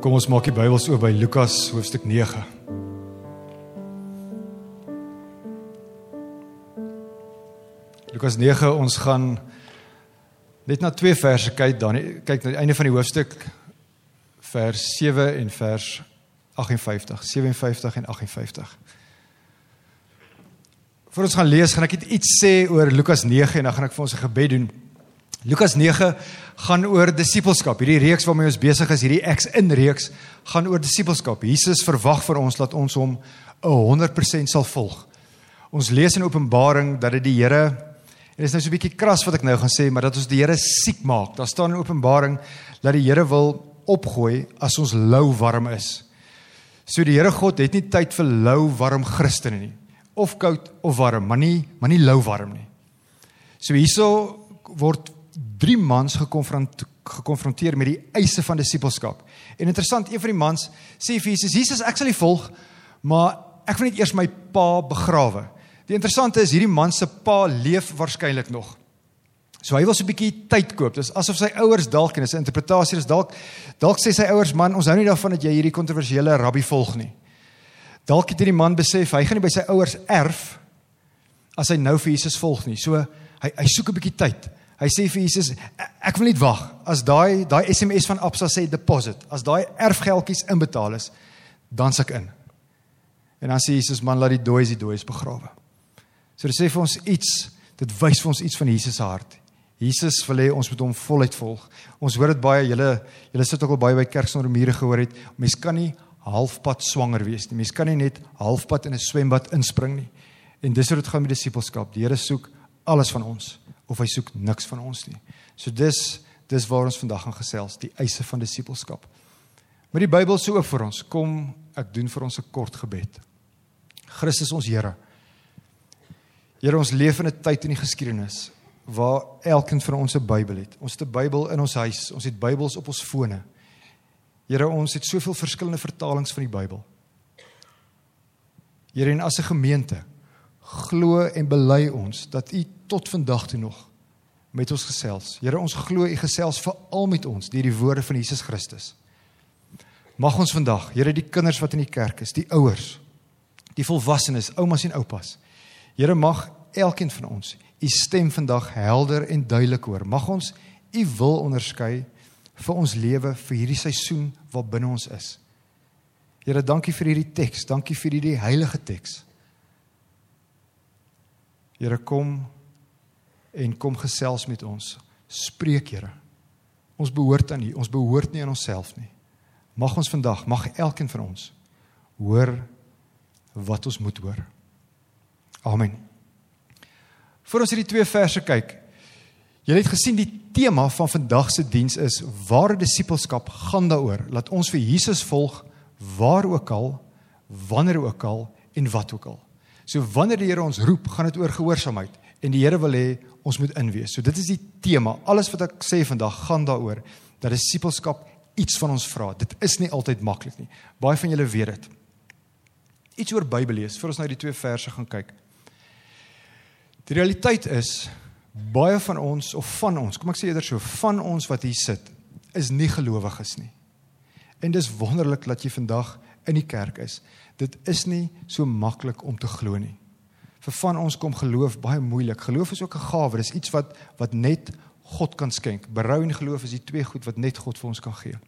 Kom ons maak die Bybels oop by Lukas hoofstuk 9. Lukas 9 ons gaan net na twee verse kyk dan kyk na die einde van die hoofstuk vers 7 en vers 58 57 en 58 Voor ons gaan lees gaan ek iets sê oor Lukas 9 en dan gaan ek vir ons 'n gebed doen Lukas 9 gaan oor disippelskap. Hierdie reeks waarmee ons besig is, hierdie Ek's in reeks gaan oor disippelskap. Jesus verwag vir ons dat ons hom 100% sal volg. Ons lees in Openbaring dat dit die Here en dit is nou so 'n bietjie kras wat ek nou gaan sê, maar dat ons die Here siek maak. Daar staan in Openbaring dat die Here wil opgooi as ons lou warm is. So die Here God het nie tyd vir lou warm Christene nie. Of koud of warm, maar nie maar nie lou warm nie. So hierso word drie mans gekonfront, gekonfronteer met die eise van disippelskap. En interessant, een van die mans sê vir Jesus: "Jesus, ek sal U volg, maar ek wil net eers my pa begrawe." Die interessante is hierdie man se pa leef waarskynlik nog. So hy wil so 'n bietjie tyd koop. Dis asof sy ouers dalk en dis 'n interpretasie is dalk dalk sê sy ouers man, ons hou nie daarvan dat jy hierdie kontroversiële rabbi volg nie. Dalk het hierdie man besef hy gaan nie by sy ouers erf as hy nou vir Jesus volg nie. So hy hy soek 'n bietjie tyd. Hy sê vir Jesus, ek wil net wag as daai daai SMS van Absa sê deposit, as daai erfgeldjies inbetaal is, dan sak in. En dan sê Jesus, man, laat die dooies die dooies begrawe. So dit sê vir ons iets, dit wys vir ons iets van Jesus se hart. Jesus wil hê ons moet hom voluit volg. Ons hoor dit baie, julle julle sit ook al baie by kerk sonder mure gehoor het. Mens kan nie halfpad swanger wees nie. Mens kan nie net halfpad in 'n swembad inspring nie. En dis hoe dit gaan met disipelskap. Die Here soek alles van ons of hy soek niks van ons nie. So dis dis waar ons vandag gaan gesels, die eise van disippelskap. Maar die Bybel sê ook vir ons, kom ek doen vir ons 'n kort gebed. Christus ons Here. Here ons leef in 'n tyd in die geskiedenis waar elkeen van ons 'n Bybel het. Ons het 'n Bybel in ons huis, ons het Bybels op ons fone. Here ons het soveel verskillende vertalings van die Bybel. Here en as 'n gemeente glo en bely ons dat U tot vandag toe nog met ons gesels. Here, ons glo U gesels veral met ons deur die woorde van Jesus Christus. Mag ons vandag, Here, die kinders wat in die kerk is, die ouers, die volwassenes, oumas en oupas. Here, mag elkeen van ons U stem vandag helder en duidelik hoor. Mag ons U wil onderskei vir ons lewe vir hierdie seisoen wat binne ons is. Here, dankie vir hierdie teks. Dankie vir hierdie heilige teks. Here, kom en kom gesels met ons. Spreek, Here. Ons behoort aan U. Ons behoort nie aan onsself nie. Mag ons vandag, mag elkeen van ons hoor wat ons moet hoor. Amen. Vir ons hierdie twee verse kyk. Jy het gesien die tema van vandag se diens is ware disippelskap gaan daaroor. Laat ons vir Jesus volg waar ook al, wanneer ook al en wat ook al. So wanneer die Here ons roep, gaan dit oor gehoorsaamheid en die Here wil hê ons moet inwees. So dit is die tema. Alles wat ek sê vandag gaan daaroor dat disippelskap iets van ons vra. Dit is nie altyd maklik nie. Baie van julle weet dit. Iets oor Bybel lees voor ons nou die twee verse gaan kyk. Die realiteit is baie van ons of van ons, kom ek sê eerder so, van ons wat hier sit, is nie gelowiges nie. En dis wonderlik dat jy vandag in die kerk is. Dit is nie so maklik om te glo nie vir van ons kom geloof baie moeilik. Geloof is ook 'n gawe. Dis iets wat wat net God kan skenk. Berou en geloof is die twee goed wat net God vir ons kan gee.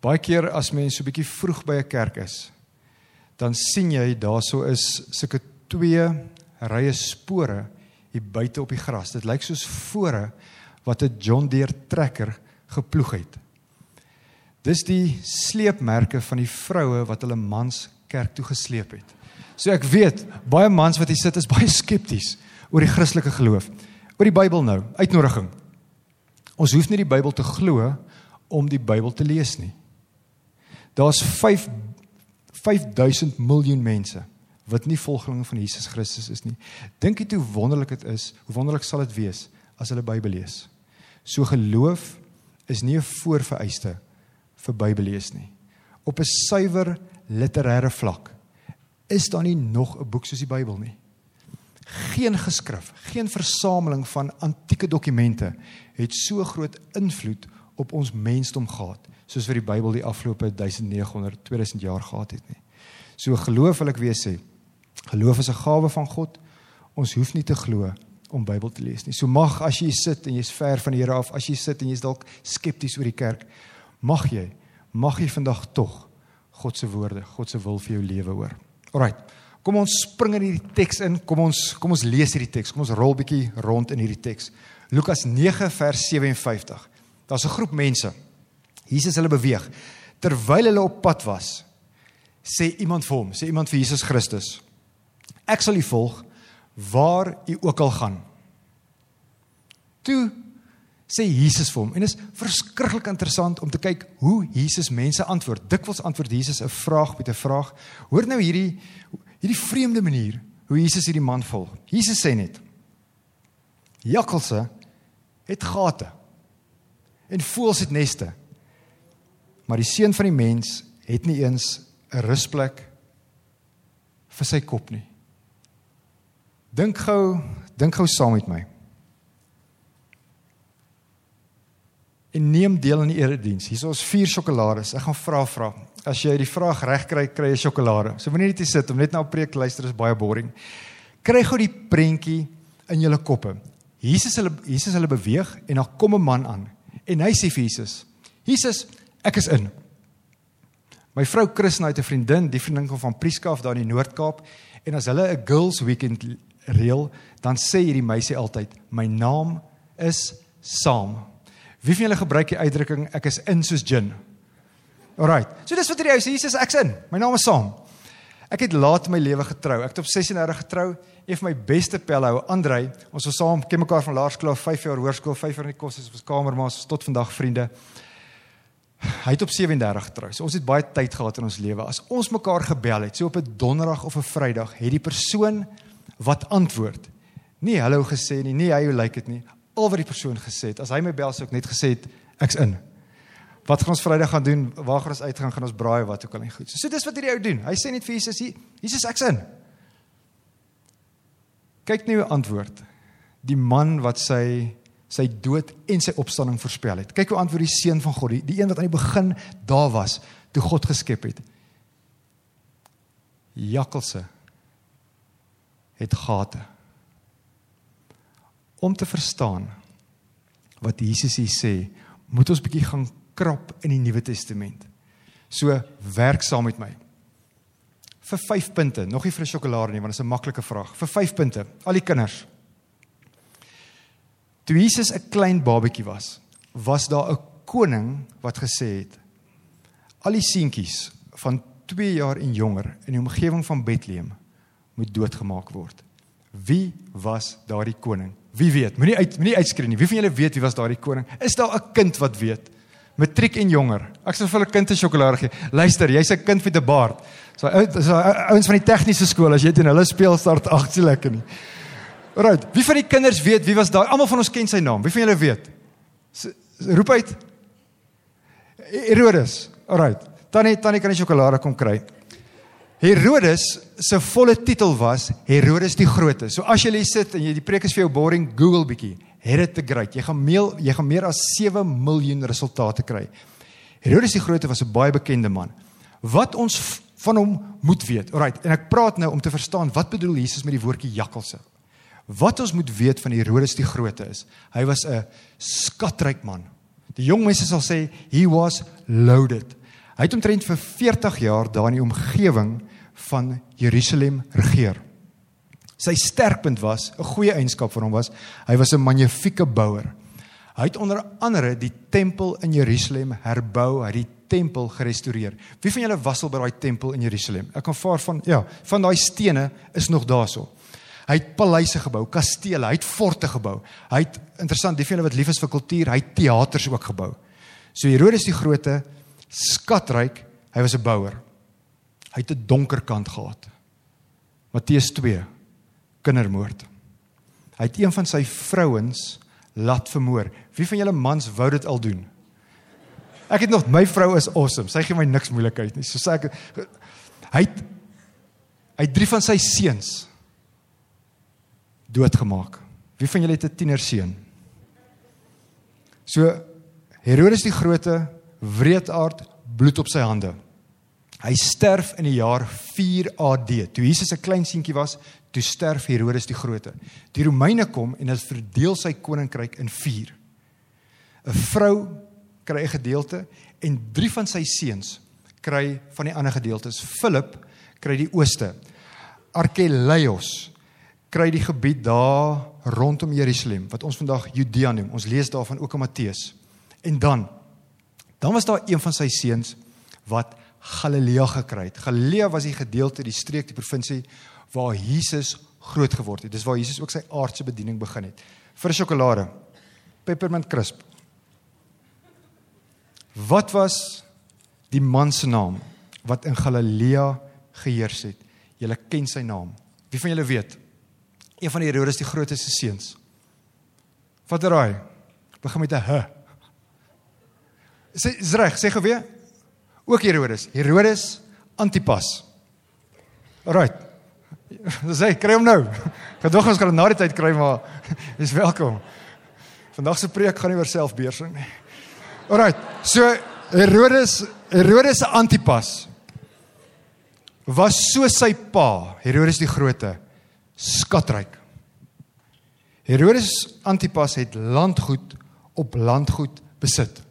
Baie keer as mense so 'n bietjie vroeg by 'n kerk is, dan sien jy daarso is sulke twee rye spore hier buite op die gras. Dit lyk soos spore wat 'n John Deere trekker geploeg het. Dis die sleepmerke van die vroue wat hulle mans kerk toe gesleep het. So ek weet baie mans wat hier sit is baie skepties oor die Christelike geloof. Oor die Bybel nou, uitnodiging. Ons hoef nie die Bybel te glo om die Bybel te lees nie. Daar's 5 5000 miljoen mense wat nie volgelinge van Jesus Christus is nie. Dink jy hoe wonderlik dit is? Hoe wonderlik sal dit wees as hulle Bybel lees? So geloof is nie 'n voorvereiste vir Bybel lees nie. Op 'n suiwer literêre vlak is daar nie nog 'n boek soos die Bybel nie. Geen geskrif, geen versameling van antieke dokumente het so groot invloed op ons mensdom gehad soos wat die Bybel die afgelope 1900 2000 jaar gehad het nie. So geloof wil ek weer sê. Geloof is 'n gawe van God. Ons hoef nie te glo om Bybel te lees nie. So mag as jy sit en jy's ver van die Here af, as jy sit en jy's dalk skepties oor die kerk, mag jy mag jy vandag tog God se woorde, God se wil vir jou lewe hoor. Alraight. Kom ons spring in hierdie teks in. Kom ons kom ons lees hierdie teks. Kom ons rol bietjie rond in hierdie teks. Lukas 9 vers 57. Daar's 'n groep mense. Jesus hulle beweeg. Terwyl hulle op pad was, sê iemand vir hom, sê iemand vir Jesus Christus: Ek sal u volg waar u ook al gaan. Toe sê Jesus vir hom en dit is verskriklik interessant om te kyk hoe Jesus mense antwoord. Dikwels antwoord Jesus 'n vraag met 'n vraag. Hoor nou hierdie hierdie vreemde manier hoe Jesus hierdie man volg. Jesus sê net: Jakkalse het gate en voëls het neste. Maar die seun van die mens het nie eens 'n rusplek vir sy kop nie. Dink gou, dink gou saam met my. En neem deel aan die erediens. Hier is ons vier sjokolades. Ek gaan vra vra. As jy die vraag reg kry, kry jy sjokolade. So moenie net hier sit om net na 'n preek luister, is baie boring. Kry gou die prentjie in julle koppe. Jesus hulle Jesus hulle beweeg en dan kom 'n man aan en hy sê vir Jesus: "Jesus, ek is in." My vrou Christina het 'n vriendin, die vriendin kom van Prieska af daar in die Noord-Kaap en as hulle 'n girls weekend reël, dan sê hierdie meisie altyd: "My naam is saam." Wie van julle gebruik die uitdrukking ek is in soos gin? Alraight. So dis wat hierdie ou sê, Jesus, ek's in. My naam is saam. Ek het laat my lewe getrou. Ek het op 36 getrou een van my beste pelle ou Andrei ons was saam ken mekaar van laerskool 5 jaar hoërskool 5 jaar in die kos is ons kamermaats tot vandag vriende hy het op 37 getrou so ons het baie tyd gehad in ons lewe as ons mekaar gebel het so op 'n donderdag of 'n vrydag het die persoon wat antwoord nie hallo gesê nie nie hy hoe lyk dit nie al wat die persoon gesê het. As hy my bel sou ek net gesê het ek's in. Wat gaan ons vrydag gaan doen? Waar gaan ons uitgaan? Gaan ons braai? Wat ook al nie goed. So, so dis wat hierdie ou doen. Hy sê net vir Jesus Jesus ek's in. Kyk nou hoe antwoord. Die man wat sy sy dood en sy opstanding voorspel het. Kyk hoe antwoord die seun van God, die, die een wat aan die begin daar was toe God geskep het. Jakkalse het gate. Om te verstaan wat Jesus hier sê, moet ons bietjie gaan krap in die Nuwe Testament. So werk saam met my vir 5 punte. Nog nie vir 'n sjokolade nie, want dit is 'n maklike vraag. Vir 5 punte. Al die kinders. Toe Jesus 'n klein babatjie was, was daar 'n koning wat gesê het: "Al die seentjies van 2 jaar en jonger in die omgewing van Bethlehem moet doodgemaak word." Wie was daardie koning? Wie weet? Moenie uit moenie uitskree nie. Wie van julle weet wie was daardie koning? Is daar 'n kind wat weet? Matriek en jonger. Ek sal vir hulle kind 'n sjokolade gee. Luister, jy's 'n kind met 'n baard. So so ouens van die tegniese skool as jy teen hulle speel start ag, se lekker nie. Alright, wie van die kinders weet wie was daai? Almal van ons ken sy naam. Wie van julle weet? S roep uit. Herodes. Alright. Tannie tannie kan die sjokolade kom kry. Herodes se volle titel was Herodes die Grote. So as jy lê sit en jy die preek is vir jou boring, Google bietjie. Herod the Great. Jy gaan meel, jy gaan meer as 7 miljoen resultate kry. Herodes die Grote was 'n baie bekende man. Wat ons van hom moet weet. Alrite, en ek praat nou om te verstaan wat bedoel Jesus met die woordjie jakkalse. Wat ons moet weet van Herodes die Grote is, hy was 'n skatryk man. Die jong mense sal sê he was loaded. Hy het omtrent vir 40 jaar daar in die omgewing van Jerusalem regeer. Sy sterkpunt was 'n goeie eienskap van hom was hy was 'n magnifieke bouer. Hy het onder andere die tempel in Jerusalem herbou, hy het die tempel gerestoreer. Wie van julle was al by daai tempel in Jerusalem? Ek kan vaar van ja, van daai stene is nog daarso. Hy het paleise gebou, kastele, hy het forte gebou. Hy het interessant, die van julle wat lief is vir kultuur, hy het teaters ook gebou. So Herodes die Grote, skatryk, hy was 'n bouer. Hy het 'n donker kant gehad. Matteus 2, kindermoord. Hy het een van sy vrouens laat vermoor. Wie van julle mans wou dit al doen? Ek het nog my vrou is awesome. Sy gee my niks moeilikheid nie. So sê ek hy het hy het drie van sy seuns doodgemaak. Wie van julle het 'n tiener seun? So Herodes die Grote, wreedaard, bloed op sy hande. Hy sterf in die jaar 4 AD. Toe Jesus 'n klein seentjie was, toe sterf Herodes die Grote. Die Romeine kom en hulle verdeel sy koninkryk in 4. 'n Vrou kry 'n gedeelte en drie van sy seuns kry van die ander gedeeltes. Philip kry die ooste. Arkeleios kry die gebied daar rondom Jerusalem wat ons vandag Judea noem. Ons lees daarvan ook in Matteus. En dan dan was daar een van sy seuns wat Galilea gekry het. Galilea was die gedeelte, die streek, die provinsie waar Jesus groot geword het. Dis waar Jesus ook sy aardse bediening begin het. Vir sjokolade. Peppermint crisp. Wat was die man se naam wat in Galilea geheers het? Julle ken sy naam. Wie van julle weet? Een van die Herodes die grootste seuns. Wat raai? Begin met 'n H. Sê is reg, sê gou weer. Ook Herodes. Herodes Antipas. Dis hy, kry hom nou. Gedog ons gaan na die tyd kry maar jy's welkom. Vandag se preek gaan nie oor selfbeheersing nie. Alrite. So Herodes Herodes Antipas was so sy pa, Herodes die Grote, skatryk. Herodes Antipas het landgoed op landgoed besit.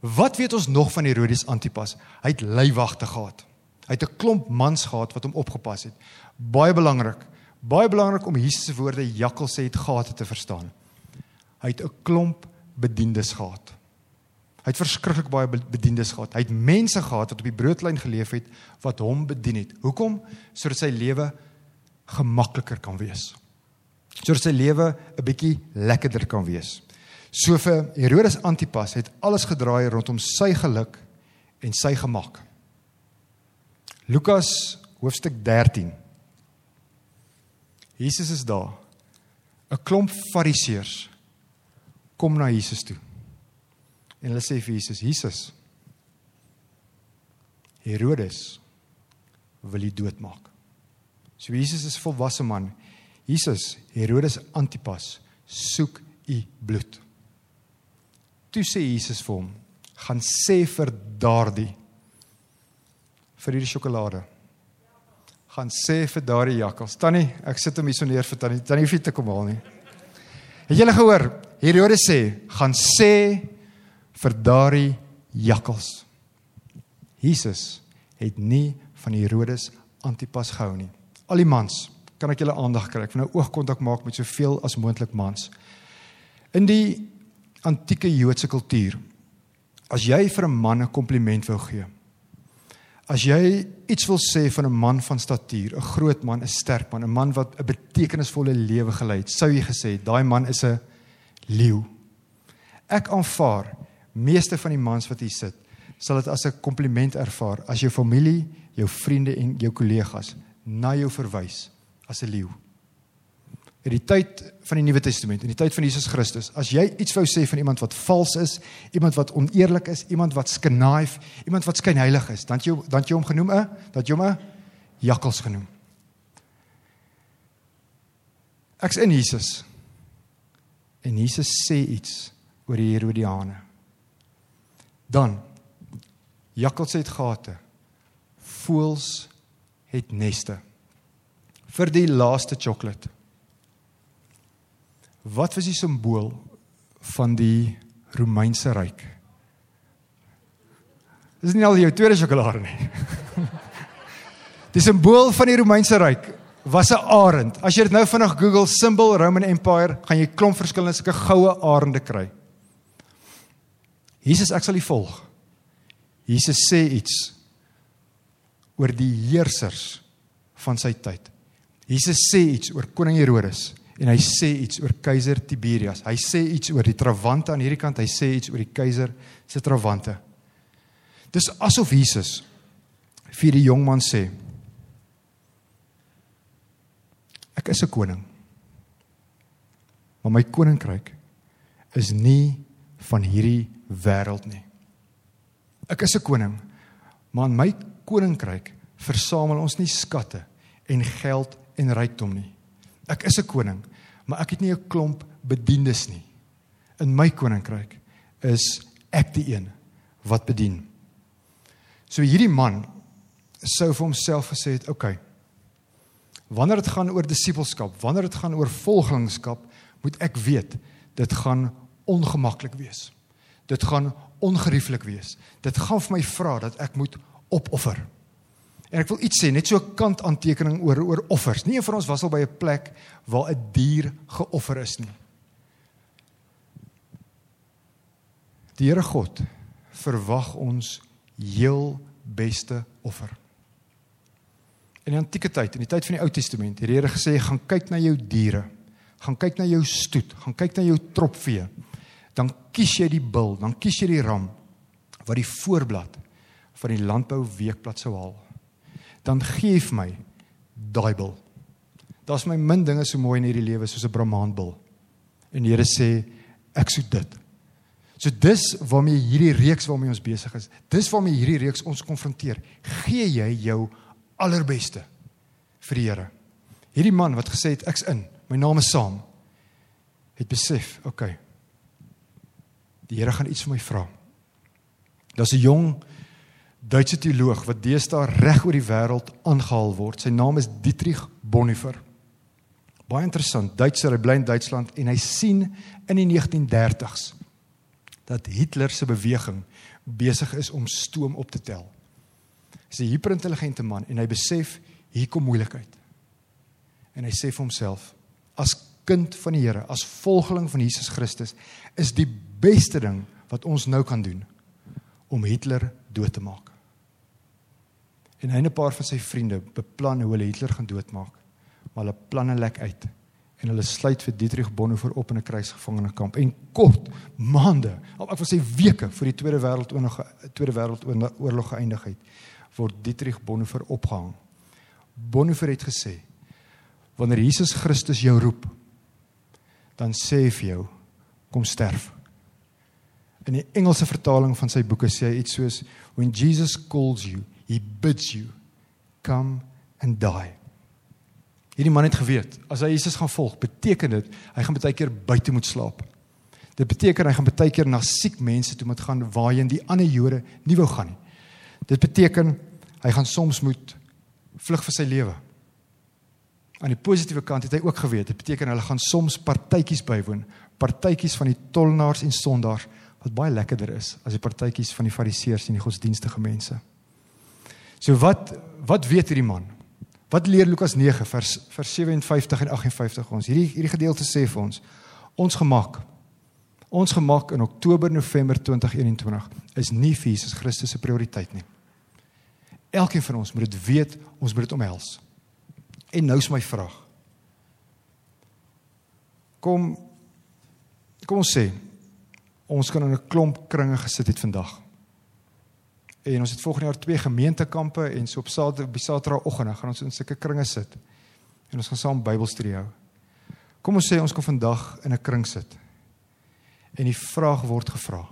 Wat weet ons nog van Herodes Antipas? Hy het leiwagte gehad. Hy het 'n klomp mans gehad wat hom opgepas het. Baie belangrik. Baie belangrik om Jesus se woorde jakkals het gate te verstaan. Hy het 'n klomp bedienis gehad. Hy het verskriklik baie bedienis gehad. Hy het mense gehad wat op die broodlyn geleef het wat hom bedien het. Hoekom? Sodat sy lewe gemakliker kan wees. Sodat sy lewe 'n bietjie lekkerder kan wees. So vir Herodes Antipas het alles gedraai rondom sy geluk en sy gemak. Lukas hoofstuk 13. Jesus is daar. 'n Klomp Fariseërs kom na Jesus toe. En hulle sê vir Jesus: "Jesus, Herodes wil u doodmaak." So Jesus is volwasse man. Jesus, Herodes Antipas, soek u bloed. Toe sê Jesus vir hom: "Gaan sê vir daardie vir hierdie sjokolade. Gaan sê vir daardie jakkals. Tannie, ek sit hom hier so neer vir tannie. Tannie hoef nie te kom haal nie. Het julle gehoor? Herodes sê: "Gaan sê vir daardie jakkals." Jesus het nie van Herodes Antipas gehou nie. Al die mans, kan ek julle aandag kry? Ek wil nou oogkontak maak met soveel as moontlik mans. In die antieke Joodse kultuur. As jy vir 'n man 'n kompliment wou gee. As jy iets wil sê van 'n man van statuur, 'n groot man, 'n sterk man, 'n man wat 'n betekenisvolle lewe gelei het, sou jy gesê daai man is 'n leeu. Ek aanvaar meeste van die mans wat hier sit, sal dit as 'n kompliment ervaar as jou familie, jou vriende en jou kollegas na jou verwys as 'n leeu in die tyd van die Nuwe Testament, in die tyd van Jesus Christus, as jy iets wou sê van iemand wat vals is, iemand wat oneerlik is, iemand wat skenaif, iemand wat skynheilig is, dan jy dan jy hom genoem 'n dat jy hom 'n jakkals genoem. Ek's in Jesus. En Jesus sê iets oor die Herodiane. Dan jakkals het gate. Voëls het neste. Vir die laaste sjokolade Wat was die simbool van die Romeinse ryk? Dis nie al jou tweede sjokolade nie. Die simbool van die Romeinse ryk was 'n arend. As jy dit nou vinnig Google symbol Roman Empire, gaan jy klomp verskillende sulke goue arende kry. Jesus ek sal u volg. Jesus sê iets oor die heersers van sy tyd. Jesus sê iets oor koning Herodes en hy sê iets oor keiser Tiberius. Hy sê iets oor die trawante aan hierdie kant, hy sê iets oor die keiser se trawante. Dis asof Jesus vir die jong man sê: Ek is 'n koning. Maar my koninkryk is nie van hierdie wêreld nie. Ek is 'n koning, maar in my koninkryk versamel ons nie skatte en geld en rykdom nie. Ek is 'n koning, maar ek het nie 'n klomp bedienis nie. In my koninkryk is ek die een wat bedien. So hierdie man sou vir homself gesê het, "Oké. Okay, wanneer dit gaan oor disippelskap, wanneer dit gaan oor volgelingskap, moet ek weet dit gaan ongemaklik wees. Dit gaan ongerieflik wees. Dit gaan vir my vra dat ek moet opoffer." En ek wil iets sê, net so 'n kant aantekening oor oor offers. Nie een van ons was al by 'n plek waar 'n dier geoffer is nie. Die Here God verwag ons heel beste offer. In die antieke tyd, in die tyd van die Ou Testament, het die Here gesê, "Gaan kyk na jou diere. Gaan kyk na jou stoet, gaan kyk na jou tropvee. Dan kies jy die bul, dan kies jy die ram wat die voorblad van die landbou weekblad sou haal. Dan gee vir my daai bil. Daar's my min dinge so mooi in hierdie lewe soos 'n brahmaanbil. En die Here sê, "Ek soek dit." So dis waarmee hierdie reeks waarmee ons besig is. Dis waarmee hierdie reeks ons konfronteer. Gee jy jou allerbeste vir die Here? Hierdie man wat gesê het ek's in, my naam is saam, het besef, okay. Die Here gaan iets vir my vra. Daar's 'n jong Duitse teoloog wat deesdae reg oor die wêreld aangehaal word. Sy naam is Dietrich Bonhoeffer. Baie interessant. Duitser, hy bly in Duitsland en hy sien in die 1930s dat Hitler se beweging besig is om stoom op te tel. Hy's 'n hiperintelligente man en hy besef hier kom moeilikheid. En hy sê vir homself as kind van die Here, as volgeling van Jesus Christus, is die beste ding wat ons nou kan doen om Hitler dood te maak. En hy en 'n paar van sy vriende beplan hoe hulle Hitler gaan doodmaak. Maar hulle planne lek uit en hulle sluit vir Dietrich Bonhoeffer op in 'n kruisgevangenekamp en kort maande, ek wil sê weke voor die Tweede Wêreldoorlog Tweede Wêreldoorlog geëindig het, word Dietrich Bonhoeffer opgehang. Bonhoeffer het gesê: "Wanneer Jesus Christus jou roep, dan sê hy vir jou: Kom sterf." In die Engelse vertaling van sy boeke sê hy iets soos: "When Jesus calls you, he bids you come and die." Hierdie man het geweet, as hy Jesus gaan volg, beteken dit hy gaan baie keer buite moet slaap. Dit beteken hy gaan baie keer na siek mense toe moet gaan waarheen die ander Jode nie wou gaan nie. Dit beteken hy gaan soms moet vlug vir sy lewe. Aan die positiewe kant het hy ook geweet, dit beteken hulle gaan soms partytjies bywoon, partytjies van die tollenaars en sondaars wat baie lekkerder is as die partytjies van die fariseërs en die godsdienstige mense. So wat wat weet hierdie man? Wat leer Lukas 9 vers vers 57 en 58 ons? Hierdie hierdie gedeelte sê vir ons ons gemak ons gemak in Oktober November 2021 is nie vir Jesus Christus se prioriteit nie. Elkeen van ons moet dit weet, ons moet dit omhels. En nou is my vraag. Kom kom ons sê ons kan in 'n klomp kringe gesit het vandag. En ons het volgende jaar twee gemeentekampe en so op Saterdag op Saterdagoggend gaan ons in sulke kringe sit. En ons gaan saam Bybelstudie hou. Kom ons sê ons kom vandag in 'n kring sit. En die vraag word gevra: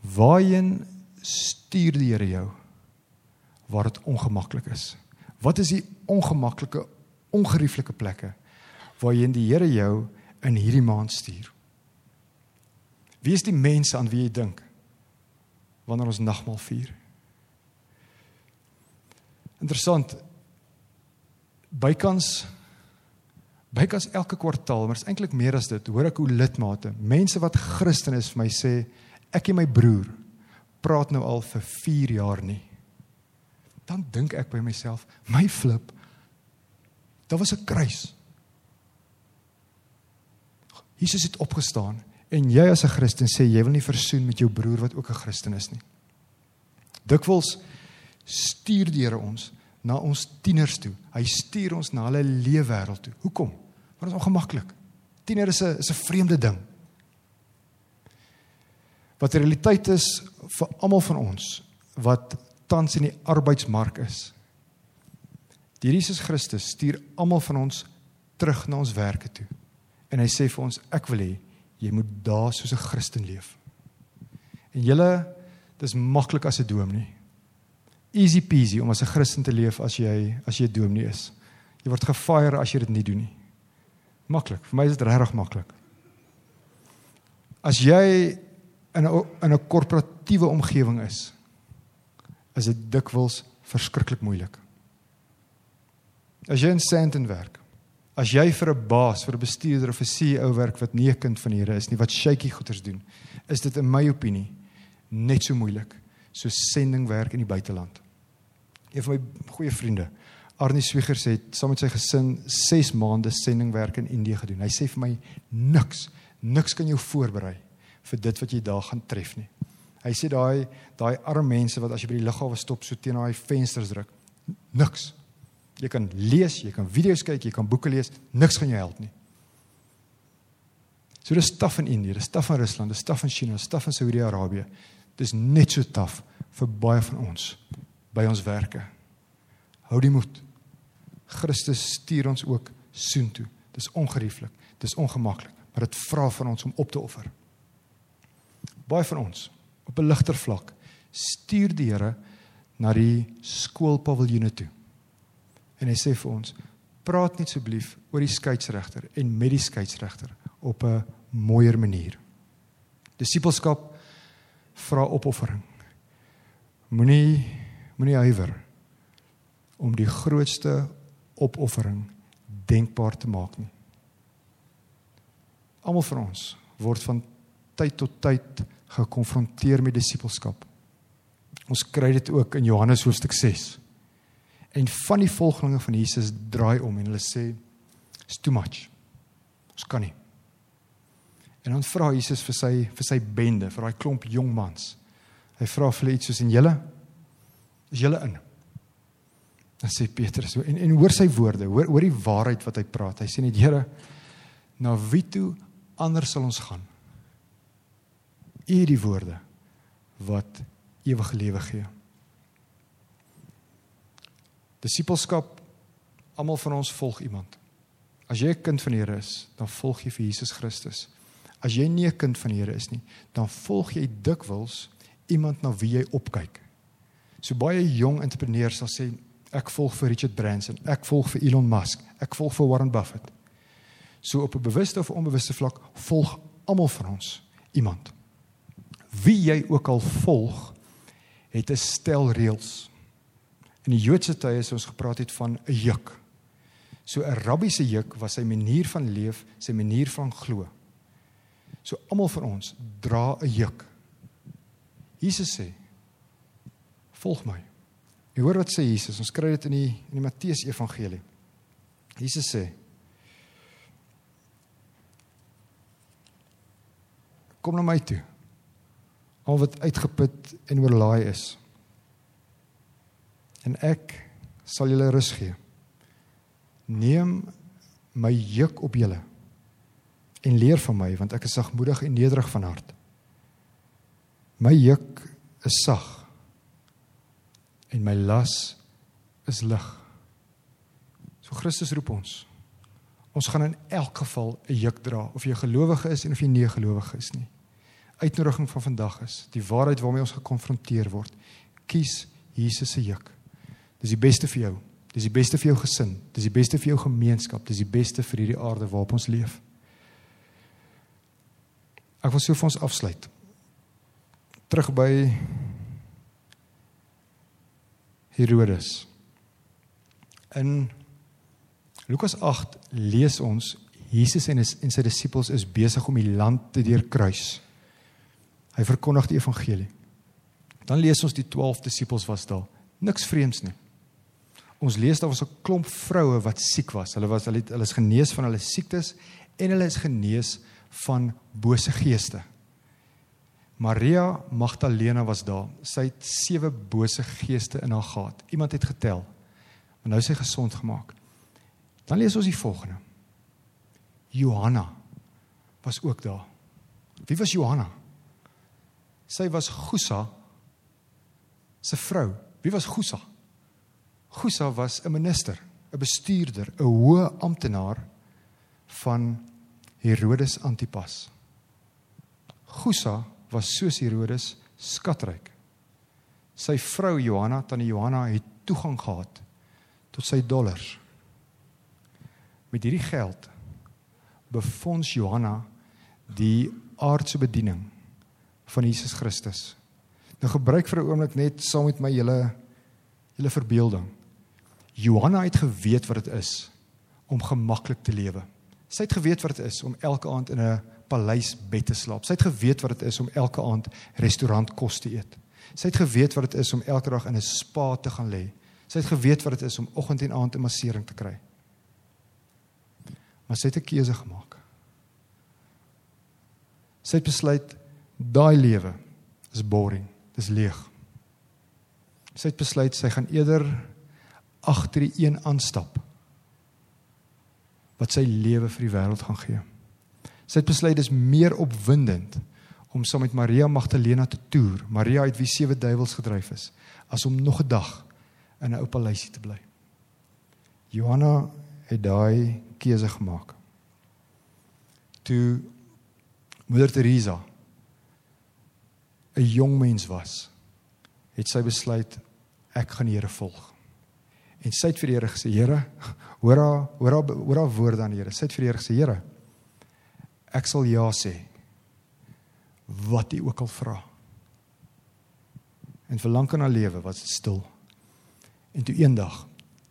Waarheen stuur die Here jou waar dit ongemaklik is? Wat is die ongemaklike, ongerieflike plekke waarheen die Here jou in hierdie maand stuur? Wie is die mense aan wie jy dink? Wanneer ons nagmaal vier. Interessant. Bykans bykans elke kwartaal, maar is eintlik meer as dit, hoor ek hoe lidmate, mense wat Christen is vir my sê, ek en my broer praat nou al vir 4 jaar nie. Dan dink ek by myself, my flip. Daar was 'n kruis. Jesus het opgestaan en jy as 'n Christen sê jy wil nie versoen met jou broer wat ook 'n Christen is nie. Dikwels stuur die Here ons na ons tieners toe. Hy stuur ons na hulle leefwêreld toe. Hoekom? Want dit is ongemaklik. Tiener is 'n is 'n vreemde ding. Wat die realiteit is vir almal van ons wat tans in die arbeidsmark is. Die Jesus Christus stuur almal van ons terug na ons werke toe. En hy sê vir ons ek wil hê jy moet daar soos 'n Christen leef. En julle dis maklik as 'n dominee. Easy peasy om as 'n Christen te leef as jy as jy 'n dominee is. Jy word gefire as jy dit nie doen nie. Maklik. Vir my is dit regtig maklik. As jy in 'n in 'n korporatiewe omgewing is, is dit dikwels verskriklik moeilik. As jy in Sandton werk, as jy vir 'n baas, vir 'n bestuurder of 'n CEO werk wat nie 'n kind van die Here is nie, wat shaky goeders doen, is dit in my opinie net so moeilik so sendingwerk in die buiteland. Een van my goeie vriende, Arnie Swiegers het saam met sy gesin 6 maande sendingwerk in Indië gedoen. Hy sê vir my niks, niks kan jou voorberei vir dit wat jy daar gaan tref nie. Hy sê daai daai arme mense wat as jy by die lughawe stop so teen daai vensters druk, niks. Jy kan lees, jy kan video's kyk, jy kan boeke lees, niks gaan jou help nie. So dis taaf in Indië, dis taaf in Rusland, dis taaf in China, dis taaf in Saudi-Arabië. Dis net so taaf vir baie van ons by ons werke. Hou die moed. Christus stuur ons ook soontoe. Dis ongerieflik, dis ongemaklik, maar dit vra van ons om op te offer. Baie van ons op 'n ligter vlak stuur die Here na die skoolpaviljoene toe. En hy sê vir ons: "Praat net asseblief oor die skeieregter en met die skeieregter op 'n mooier manier." Disipelskap vra opoffering. Moenie moenie huiwer om die grootste opoffering denkbaar te maak nie. Almal van ons word van tyd tot tyd gekonfronteer met disipelskap. Ons kry dit ook in Johannes hoofstuk 6. En van die volgelinge van Jesus draai om en hulle sê it's too much. Ons kan nie. En dan vra Jesus vir sy vir sy bende, vir daai klomp jong mans. Hy vra vir hulle iets soos en julle is julle in. Dan sê Petrus so en en hoor sy woorde, hoor hoor die waarheid wat hy praat. Hy sê net Here, na wie toe anders sal ons gaan? U die woorde wat ewige lewe gee. Disipelskap almal van ons volg iemand. As jy 'n kind van die Here is, dan volg jy vir Jesus Christus. As jy nie 'n kind van die Here is nie, dan volg jy dikwels iemand na wie jy opkyk. So baie jong entrepreneurs sal sê ek volg vir Richard Branson, ek volg vir Elon Musk, ek volg vir Warren Buffett. So op 'n bewuste of onbewuste vlak volg almal van ons iemand wie jy ook al volg, het 'n stel reëls. In die Joodse tye is ons gepraat het van 'n juk. So 'n rabbi se juk was sy manier van leef, sy manier van glo. So almal van ons dra 'n juk. Jesus sê: "Volg my." Jy hoor wat sê Jesus? Ons kry dit in die in die Matteus Evangelie. Jesus sê: "Kom na my toe." al wat uitgeput en oorlaai is. En ek sal julle rus gee. Neem my juk op julle en leer van my want ek is sagmoedig en nederig van hart. My juk is sag en my las is lig. So Christus roep ons. Ons gaan in elk geval 'n juk dra of jy gelowige is en of jy nie gelowige is nie uitnodiging van vandag is, die waarheid waarmee ons gekonfronteer word. Kies Jesus se juk. Dis die beste vir jou. Dis die beste vir jou gesin. Dis die beste vir jou gemeenskap. Dis die beste vir hierdie aarde waarop ons leef. Ek wil so vir ons afsluit. Terug by Herodes. In Lukas 8 lees ons Jesus en sy en sy disippels is besig om die land te deurkruis. Hy verkondig die evangelie. Dan lees ons die 12 disippels was daar. Niks vreemds nie. Ons lees daar was 'n klomp vroue wat siek was. Hulle was hulle, hulle is genees van hulle siektes en hulle is genees van bose geeste. Maria Magdalena was daar. Sy het sewe bose geeste in haar gehad. Iemand het getel. Maar nou is sy gesond gemaak. Dan lees ons die volgende. Johanna was ook daar. Wie was Johanna? Sy was Gusa se vrou. Wie was Gusa? Gusa was 'n minister, 'n bestuurder, 'n hoë amptenaar van Herodes Antipas. Gusa was soos Herodes skatryk. Sy vrou Johanna, tannie Johanna het toegang gehad tot sy dollars. Met hierdie geld befonds Johanna die aardse bediening van Jesus Christus. Nou gebruik vir 'n oomblik net saam met my julle julle verbeelding. Johanna het geweet wat dit is om gemaklik te lewe. Sy het geweet wat dit is om elke aand in 'n paleis bed te slaap. Sy het geweet wat dit is om elke aand restaurant kos te eet. Sy het geweet wat dit is om elke dag in 'n spa te gaan lê. Sy het geweet wat dit is om oggend en aand 'n massering te kry. Maar sy het 'n keuse gemaak. Sy het besluit daai lewe is boring, dis leeg. Sy het besluit sy gaan eerder agter die een aanstap wat sy lewe vir die wêreld gaan gee. Sy het besluit dis meer opwindend om saam met Maria Magdalena te toer, Maria uit wie sewe duiwels gedryf is, as om nog 'n dag in 'n ou paleisie te bly. Johanna het daai keuse gemaak. Toe Moeder Teresa 'n jong mens was, het sy besluit ek gaan die Here volg. En sy het vir die Here gesê, Here, hoor haar, hoor haar, hoor haar woorde aan die Here. Sy het vir die Here gesê, Here, ek sal ja sê wat U ook al vra. En vir lank in haar lewe was dit stil. En toe eendag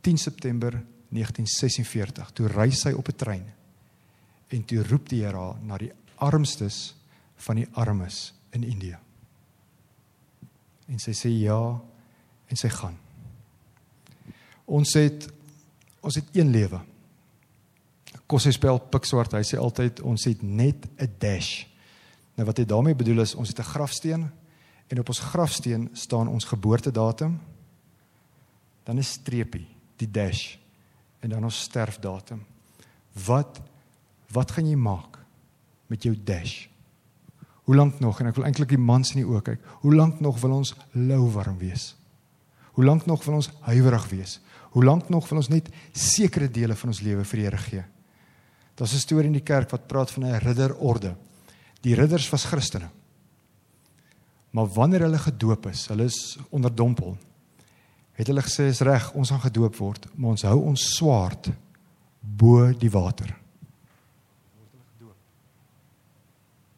10 September 1946, toe ry sy op 'n trein. En toe roep die Here haar na die armstes van die armes in Indië. En sy sê ja en sy gaan. Ons het ons het een lewe. Kos hy spel pikswart, hy sê altyd ons het net 'n dash. Nou wat hy daarmee bedoel is ons het 'n grafsteen en op ons grafsteen staan ons geboortedatum dan 'n streepie, die dash en dan ons sterfdatum. Wat wat gaan jy maak met jou dash? Hoe lank nog en ek wil eintlik die mans in die oë kyk. Hoe lank nog wil ons lou warm wees? Hoe lank nog wil ons huiwerig wees? Hoe lank nog wil ons net sekere dele van ons lewe vir die Here gee? Daar's 'n storie in die kerk wat praat van 'n ridderorde. Die ridders was Christene. Maar wanneer hulle gedoop is, hulle is onderdompel het hulle gesê is reg, ons gaan gedoop word, maar ons hou ons swaard bo die water. Word hulle gedoop.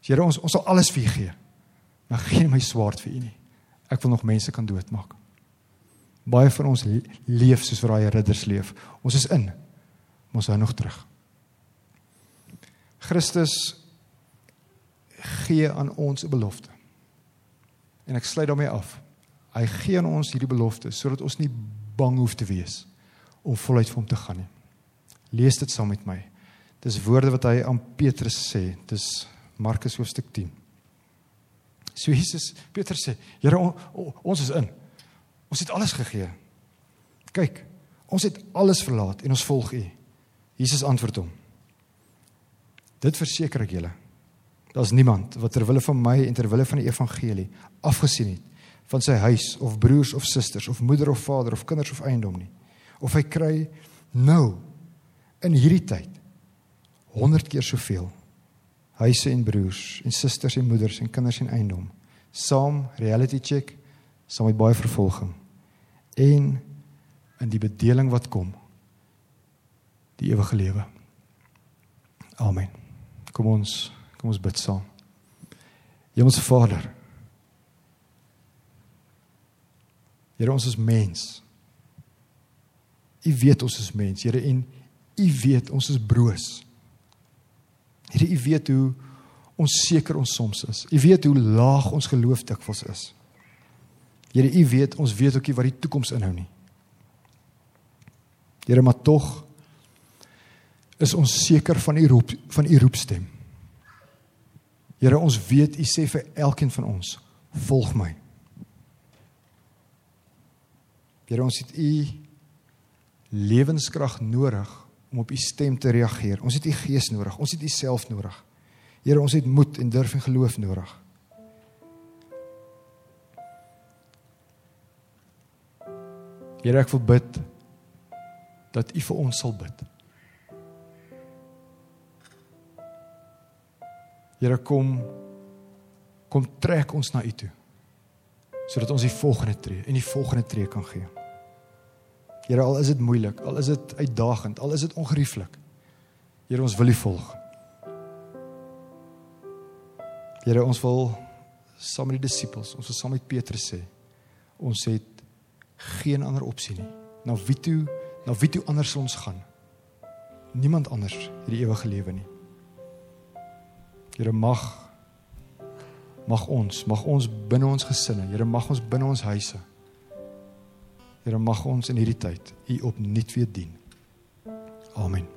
Here ons ons sal alles vir u gee. Maar geen my swaard vir u nie. Ek wil nog mense kan doodmaak. Baie van ons leef soos wat daai ridders leef. Ons is in. Ons hou nog terug. Christus gee aan ons 'n belofte. En ek sluit daarmee af. Hy gee aan ons hierdie belofte sodat ons nie bang hoef te wees om voluit vir hom te gaan nie. Lees dit saam met my. Dis woorde wat hy aan Petrus sê. Dis Markus hoofstuk 10. So Jesus, Petrus sê, Here on, on, ons is in. Ons het alles gegee. Kyk, ons het alles verlaat en ons volg U. Jesus antwoord hom. Dit verseker ek julle. Daar's niemand wat ter wille van my en ter wille van die evangelie afgesien het van sy huis of broers of susters of moeder of vader of kinders of eiendom nie. Of hy kry nou in hierdie tyd 100 keer soveel huise en broers en susters en moeders en kinders en eiendom saam reality check saam met baie vervolging en in die bedeling wat kom die ewige lewe. Amen. Kom ons kom ons bid saam. Hemelse Vader Here ons is mens. U weet ons is mens, Here en u weet ons is broos. Here u weet hoe onseker ons soms is. U weet hoe laag ons geloof dikwels is. Here u weet ons weet ookie wat die toekoms inhou nie. Here maar tog is ons seker van u roep van u roepstem. Here ons weet u sê vir elkeen van ons volg my. Here ons het u lewenskrag nodig om op u stem te reageer. Ons het u gees nodig. Ons het u self nodig. Here ons het moed en durf en geloof nodig. Here ek wil bid dat u vir ons sal bid. Here kom kom trek ons na u toe sodat ons die volgende tree en die volgende tree kan gee. Here al is dit moeilik, al is dit uitdagend, al is dit ongerieflik. Here ons wil U volg. Here ons wil saam met die disippels, ons wil saam met Petrus sê, ons het geen ander opsie nie. Na wie toe, na wie toe anders sal ons gaan? Niemand anders het die ewige lewe nie. Here mag mag ons, mag ons binne ons gesinne, Here mag ons binne ons huise. Here mag ons in hierdie tyd U opnuut weer dien. Amen.